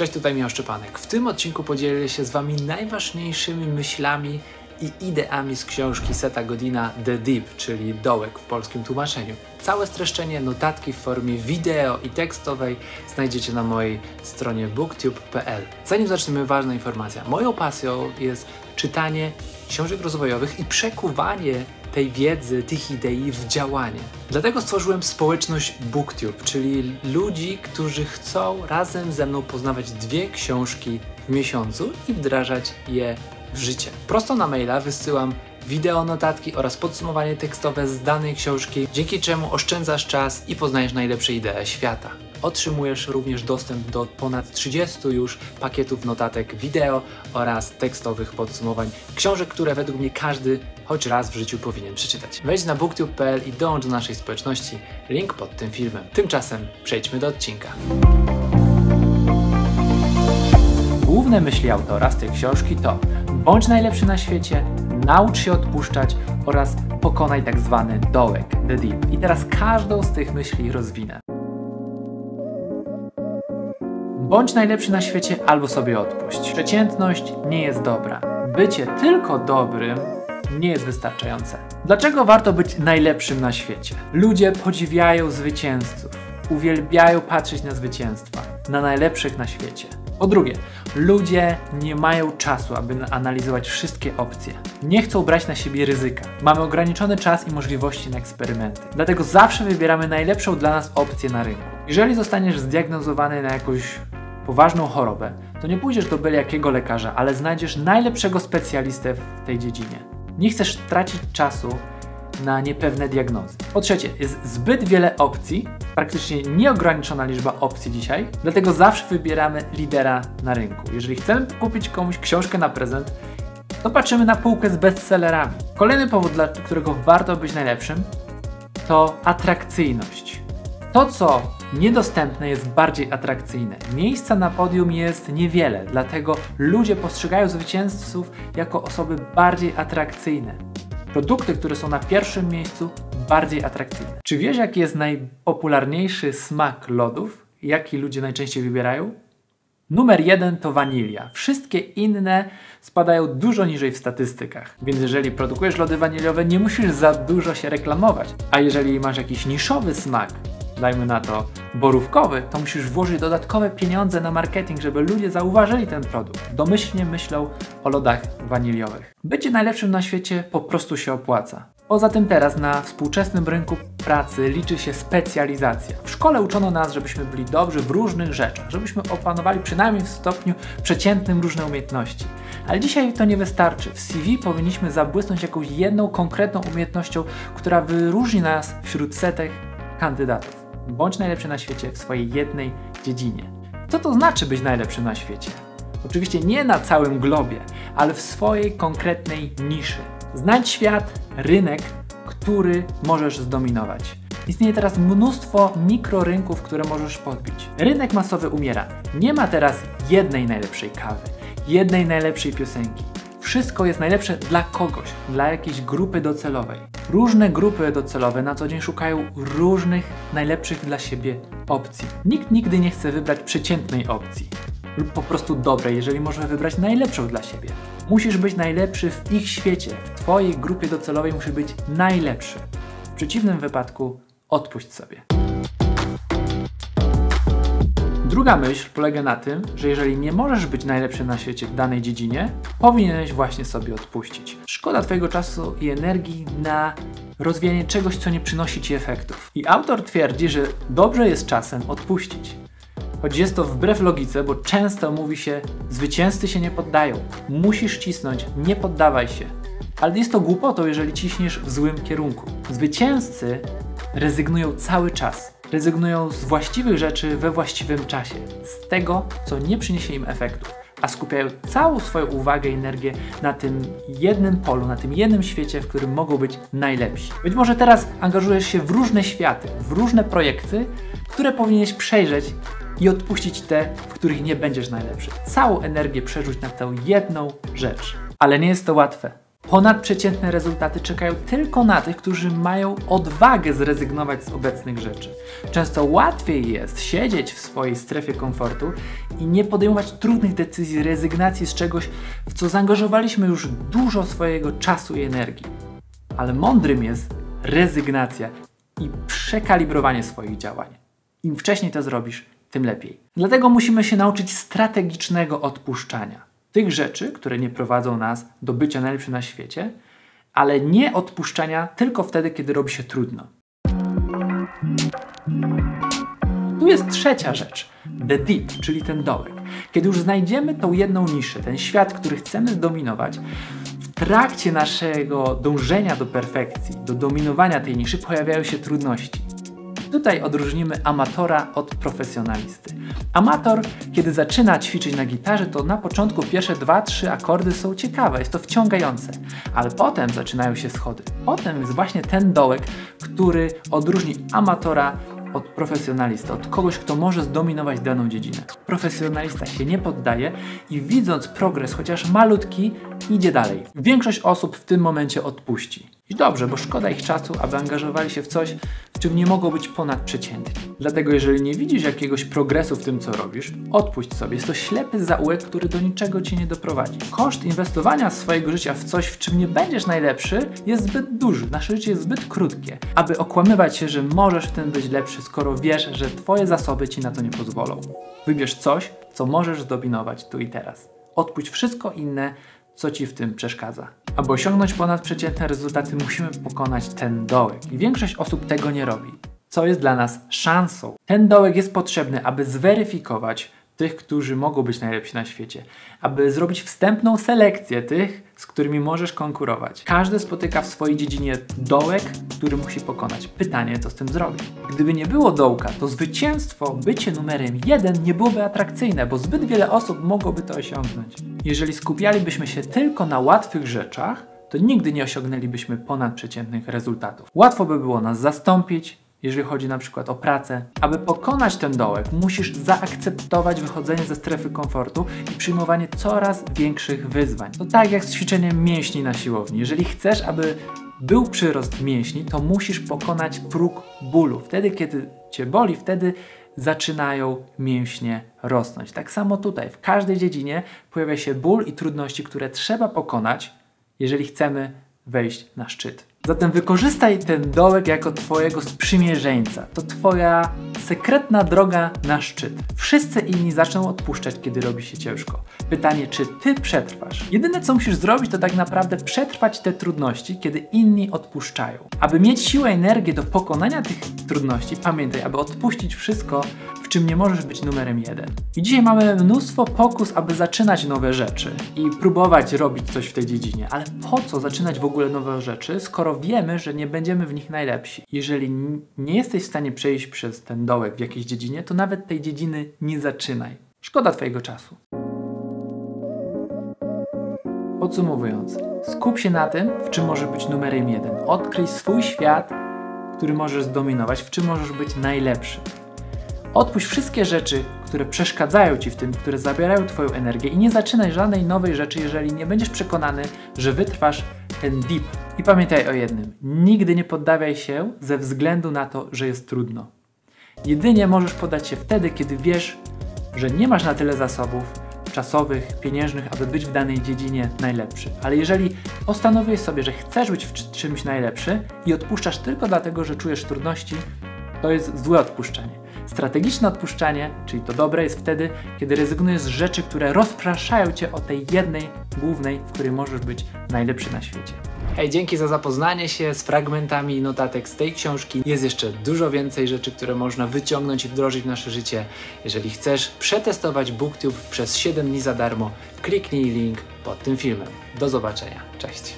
Cześć, tutaj Michał Szczepanek. W tym odcinku podzielę się z Wami najważniejszymi myślami i ideami z książki Seta Godina The Deep, czyli Dołek w polskim tłumaczeniu. Całe streszczenie, notatki w formie wideo i tekstowej znajdziecie na mojej stronie booktube.pl. Zanim zaczniemy, ważna informacja. Moją pasją jest czytanie książek rozwojowych i przekuwanie tej wiedzy, tych idei w działanie. Dlatego stworzyłem społeczność BookTube, czyli ludzi, którzy chcą razem ze mną poznawać dwie książki w miesiącu i wdrażać je w życie. Prosto na maila wysyłam wideo notatki oraz podsumowanie tekstowe z danej książki, dzięki czemu oszczędzasz czas i poznajesz najlepsze idee świata. Otrzymujesz również dostęp do ponad 30 już pakietów notatek wideo oraz tekstowych podsumowań książek, które według mnie każdy choć raz w życiu powinien przeczytać. Wejdź na booktube.pl i dołącz do naszej społeczności. Link pod tym filmem. Tymczasem przejdźmy do odcinka. Główne myśli autora z tej książki to bądź najlepszy na świecie, naucz się odpuszczać oraz pokonaj tak zwany dołek, the deep. I teraz każdą z tych myśli rozwinę. Bądź najlepszy na świecie albo sobie odpuść. Przeciętność nie jest dobra. Bycie tylko dobrym nie jest wystarczające. Dlaczego warto być najlepszym na świecie? Ludzie podziwiają zwycięzców, uwielbiają patrzeć na zwycięstwa, na najlepszych na świecie. Po drugie, ludzie nie mają czasu, aby analizować wszystkie opcje. Nie chcą brać na siebie ryzyka. Mamy ograniczony czas i możliwości na eksperymenty. Dlatego zawsze wybieramy najlepszą dla nas opcję na rynku. Jeżeli zostaniesz zdiagnozowany na jakąś poważną chorobę, to nie pójdziesz do byle jakiego lekarza, ale znajdziesz najlepszego specjalistę w tej dziedzinie. Nie chcesz tracić czasu na niepewne diagnozy. Po trzecie, jest zbyt wiele opcji, praktycznie nieograniczona liczba opcji dzisiaj, dlatego zawsze wybieramy lidera na rynku. Jeżeli chcemy kupić komuś książkę na prezent, to patrzymy na półkę z bestsellerami. Kolejny powód, dla którego warto być najlepszym, to atrakcyjność. To, co niedostępne jest bardziej atrakcyjne. Miejsca na podium jest niewiele, dlatego ludzie postrzegają zwycięzców jako osoby bardziej atrakcyjne. Produkty, które są na pierwszym miejscu, bardziej atrakcyjne. Czy wiesz, jaki jest najpopularniejszy smak lodów? Jaki ludzie najczęściej wybierają? Numer jeden to wanilia. Wszystkie inne spadają dużo niżej w statystykach. Więc jeżeli produkujesz lody waniliowe, nie musisz za dużo się reklamować. A jeżeli masz jakiś niszowy smak, dajmy na to borówkowy, to musisz włożyć dodatkowe pieniądze na marketing, żeby ludzie zauważyli ten produkt. Domyślnie myślą o lodach waniliowych. Bycie najlepszym na świecie po prostu się opłaca. Poza tym teraz na współczesnym rynku pracy liczy się specjalizacja. W szkole uczono nas, żebyśmy byli dobrzy w różnych rzeczach, żebyśmy opanowali przynajmniej w stopniu przeciętnym różne umiejętności. Ale dzisiaj to nie wystarczy. W CV powinniśmy zabłysnąć jakąś jedną konkretną umiejętnością, która wyróżni nas wśród setek kandydatów. Bądź najlepszy na świecie w swojej jednej dziedzinie. Co to znaczy być najlepszym na świecie? Oczywiście nie na całym globie, ale w swojej konkretnej niszy. Znajdź świat, rynek, który możesz zdominować. Istnieje teraz mnóstwo mikrorynków, które możesz podbić. Rynek masowy umiera. Nie ma teraz jednej najlepszej kawy, jednej najlepszej piosenki. Wszystko jest najlepsze dla kogoś, dla jakiejś grupy docelowej. Różne grupy docelowe na co dzień szukają różnych, najlepszych dla siebie opcji. Nikt nigdy nie chce wybrać przeciętnej opcji lub po prostu dobrej, jeżeli możemy wybrać najlepszą dla siebie. Musisz być najlepszy w ich świecie, w Twojej grupie docelowej musisz być najlepszy. W przeciwnym wypadku odpuść sobie. Druga myśl polega na tym, że jeżeli nie możesz być najlepszy na świecie w danej dziedzinie, powinieneś właśnie sobie odpuścić. Szkoda Twojego czasu i energii na rozwijanie czegoś, co nie przynosi Ci efektów. I autor twierdzi, że dobrze jest czasem odpuścić. Choć jest to wbrew logice, bo często mówi się, zwycięzcy się nie poddają. Musisz cisnąć, nie poddawaj się. Ale jest to głupotą, jeżeli ciśniesz w złym kierunku. Zwycięzcy rezygnują cały czas rezygnują z właściwych rzeczy we właściwym czasie, z tego, co nie przyniesie im efektu, a skupiają całą swoją uwagę i energię na tym jednym polu, na tym jednym świecie, w którym mogą być najlepsi. Być może teraz angażujesz się w różne światy, w różne projekty, które powinieneś przejrzeć i odpuścić te, w których nie będziesz najlepszy. Całą energię przerzuć na tę jedną rzecz. Ale nie jest to łatwe. Ponadprzeciętne rezultaty czekają tylko na tych, którzy mają odwagę zrezygnować z obecnych rzeczy. Często łatwiej jest siedzieć w swojej strefie komfortu i nie podejmować trudnych decyzji rezygnacji z czegoś, w co zaangażowaliśmy już dużo swojego czasu i energii. Ale mądrym jest rezygnacja i przekalibrowanie swoich działań. Im wcześniej to zrobisz, tym lepiej. Dlatego musimy się nauczyć strategicznego odpuszczania tych rzeczy, które nie prowadzą nas do bycia najlepszym na świecie, ale nie odpuszczania tylko wtedy, kiedy robi się trudno. Tu jest trzecia rzecz, the deep, czyli ten dołek. Kiedy już znajdziemy tą jedną niszę, ten świat, który chcemy zdominować, w trakcie naszego dążenia do perfekcji, do dominowania tej niszy pojawiają się trudności. Tutaj odróżnimy amatora od profesjonalisty. Amator, kiedy zaczyna ćwiczyć na gitarze, to na początku pierwsze 2-3 akordy są ciekawe, jest to wciągające, ale potem zaczynają się schody. Potem jest właśnie ten dołek, który odróżni amatora od profesjonalisty, od kogoś, kto może zdominować daną dziedzinę. Profesjonalista się nie poddaje i widząc progres, chociaż malutki, idzie dalej. Większość osób w tym momencie odpuści. I dobrze, bo szkoda ich czasu, aby angażowali się w coś, w czym nie mogą być ponadprzeciętni. Dlatego jeżeli nie widzisz jakiegoś progresu w tym, co robisz, odpuść sobie. Jest to ślepy zaułek, który do niczego Cię nie doprowadzi. Koszt inwestowania swojego życia w coś, w czym nie będziesz najlepszy, jest zbyt duży. Nasze życie jest zbyt krótkie, aby okłamywać się, że możesz w tym być lepszy, skoro wiesz, że Twoje zasoby Ci na to nie pozwolą. Wybierz coś, co możesz zdominować tu i teraz. Odpuść wszystko inne, co Ci w tym przeszkadza. Aby osiągnąć ponadprzeciętne rezultaty, musimy pokonać ten dołek. I większość osób tego nie robi, co jest dla nas szansą. Ten dołek jest potrzebny, aby zweryfikować, tych, którzy mogą być najlepsi na świecie, aby zrobić wstępną selekcję tych, z którymi możesz konkurować. Każdy spotyka w swojej dziedzinie dołek, który musi pokonać. Pytanie, co z tym zrobić? Gdyby nie było dołka, to zwycięstwo, bycie numerem jeden nie byłoby atrakcyjne, bo zbyt wiele osób mogłoby to osiągnąć. Jeżeli skupialibyśmy się tylko na łatwych rzeczach, to nigdy nie osiągnęlibyśmy ponadprzeciętnych rezultatów. Łatwo by było nas zastąpić, jeżeli chodzi na przykład o pracę. Aby pokonać ten dołek, musisz zaakceptować wychodzenie ze strefy komfortu i przyjmowanie coraz większych wyzwań. To tak jak z ćwiczeniem mięśni na siłowni. Jeżeli chcesz, aby był przyrost mięśni, to musisz pokonać próg bólu. Wtedy, kiedy cię boli, wtedy zaczynają mięśnie rosnąć. Tak samo tutaj, w każdej dziedzinie pojawia się ból i trudności, które trzeba pokonać, jeżeli chcemy wejść na szczyt. Zatem wykorzystaj ten dołek jako Twojego sprzymierzeńca. To Twoja sekretna droga na szczyt. Wszyscy inni zaczną odpuszczać, kiedy robi się ciężko. Pytanie, czy Ty przetrwasz? Jedyne, co musisz zrobić, to tak naprawdę przetrwać te trudności, kiedy inni odpuszczają. Aby mieć siłę energię do pokonania tych trudności, pamiętaj, aby odpuścić wszystko, czym nie możesz być numerem jeden. I dzisiaj mamy mnóstwo pokus, aby zaczynać nowe rzeczy i próbować robić coś w tej dziedzinie. Ale po co zaczynać w ogóle nowe rzeczy, skoro wiemy, że nie będziemy w nich najlepsi? Jeżeli nie jesteś w stanie przejść przez ten dołek w jakiejś dziedzinie, to nawet tej dziedziny nie zaczynaj. Szkoda Twojego czasu. Podsumowując, skup się na tym, w czym możesz być numerem jeden. Odkryj swój świat, który możesz zdominować, w czym możesz być najlepszy. Odpuść wszystkie rzeczy, które przeszkadzają ci w tym, które zabierają Twoją energię i nie zaczynaj żadnej nowej rzeczy, jeżeli nie będziesz przekonany, że wytrwasz ten deep. I pamiętaj o jednym: nigdy nie poddawaj się ze względu na to, że jest trudno. Jedynie możesz poddać się wtedy, kiedy wiesz, że nie masz na tyle zasobów czasowych, pieniężnych, aby być w danej dziedzinie najlepszy. Ale jeżeli postanowiłeś sobie, że chcesz być w czymś najlepszy i odpuszczasz tylko dlatego, że czujesz trudności, to jest złe odpuszczenie. Strategiczne odpuszczanie, czyli to dobre, jest wtedy, kiedy rezygnujesz z rzeczy, które rozpraszają cię o tej jednej głównej, w której możesz być najlepszy na świecie. Hej, dzięki za zapoznanie się z fragmentami notatek z tej książki. Jest jeszcze dużo więcej rzeczy, które można wyciągnąć i wdrożyć w nasze życie. Jeżeli chcesz przetestować BookTube przez 7 dni za darmo, kliknij link pod tym filmem. Do zobaczenia. Cześć.